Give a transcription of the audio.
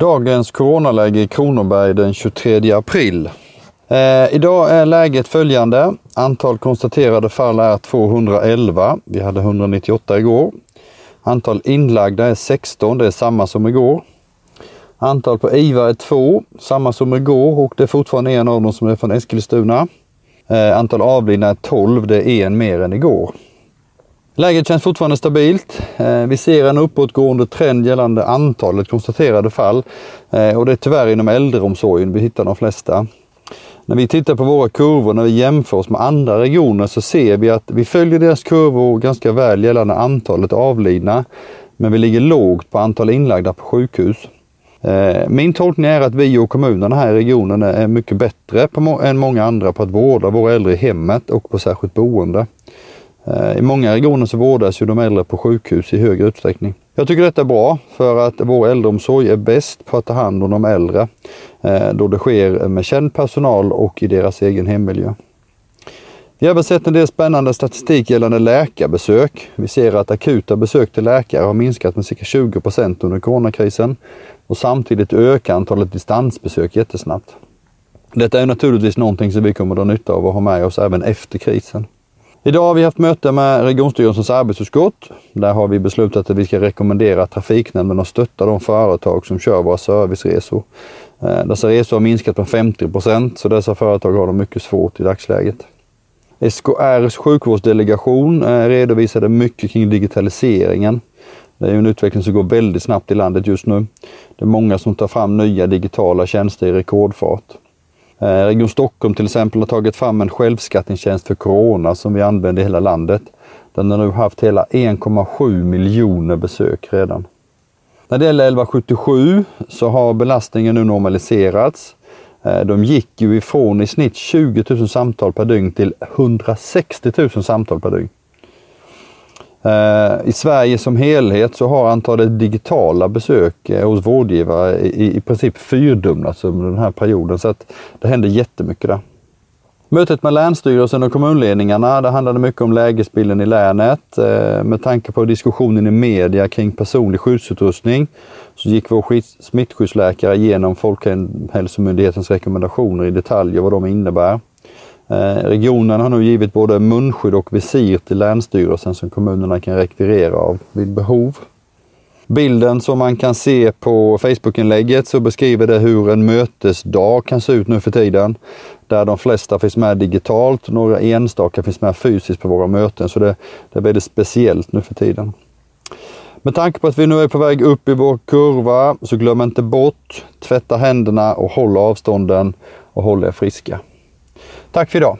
Dagens coronaläge i Kronoberg den 23 april. Eh, idag är läget följande. Antal konstaterade fall är 211. Vi hade 198 igår. Antal inlagda är 16, det är samma som igår. Antal på IVA är 2, samma som igår och det är fortfarande en av dem som är från Eskilstuna. Eh, antal avlidna är 12, det är en mer än igår. Läget känns fortfarande stabilt. Eh, vi ser en uppåtgående trend gällande antalet konstaterade fall eh, och det är tyvärr inom äldreomsorgen vi hittar de flesta. När vi tittar på våra kurvor, när vi jämför oss med andra regioner så ser vi att vi följer deras kurvor ganska väl gällande antalet avlidna. Men vi ligger lågt på antal inlagda på sjukhus. Eh, min tolkning är att vi och kommunerna här i regionen är mycket bättre än många andra på att vårda våra äldre i hemmet och på särskilt boende. Eh, I många regioner så vårdas ju de äldre på sjukhus i högre utsträckning. Jag tycker detta är bra för att vår äldreomsorg är bäst på att ta hand om de äldre eh, då det sker med känd personal och i deras egen hemmiljö. Vi har även sett en del spännande statistik gällande läkarbesök. Vi ser att akuta besök till läkare har minskat med cirka 20 procent under coronakrisen och samtidigt ökar antalet distansbesök jättesnabbt. Detta är naturligtvis någonting som vi kommer att ha nytta av och ha med oss även efter krisen. Idag har vi haft möte med regionstyrelsens arbetsutskott. Där har vi beslutat att vi ska rekommendera Trafiknämnden att stötta de företag som kör våra serviceresor. Eh, dessa resor har minskat med 50 procent så dessa företag har det mycket svårt i dagsläget. SKRs sjukvårdsdelegation eh, redovisade mycket kring digitaliseringen. Det är en utveckling som går väldigt snabbt i landet just nu. Det är många som tar fram nya digitala tjänster i rekordfart. Eh, Region Stockholm till exempel har tagit fram en självskattningstjänst för Corona som vi använder i hela landet. Den har nu haft hela 1,7 miljoner besök redan. När det gäller 1177 så har belastningen nu normaliserats. Eh, de gick ju ifrån i snitt 20 000 samtal per dygn till 160 000 samtal per dygn. Eh, I Sverige som helhet så har antalet digitala besök eh, hos vårdgivare i, i princip fyrdubblats under den här perioden så att det händer jättemycket där. Mötet med Länsstyrelsen och kommunledningarna, det handlade mycket om lägesbilden i länet. Eh, med tanke på diskussionen i media kring personlig skyddsutrustning så gick vår smittskyddsläkare igenom Folkhälsomyndighetens rekommendationer i detalj och vad de innebär. Eh, regionen har nu givit både munskydd och visir till Länsstyrelsen som kommunerna kan rekvirera av vid behov. Bilden som man kan se på Facebookinlägget så beskriver det hur en mötesdag kan se ut nu för tiden. Där de flesta finns med digitalt, några enstaka finns med fysiskt på våra möten. Så det, det är väldigt speciellt nu för tiden. Med tanke på att vi nu är på väg upp i vår kurva så glöm inte bort, tvätta händerna och håll avstånden och håll er friska. Tack för idag!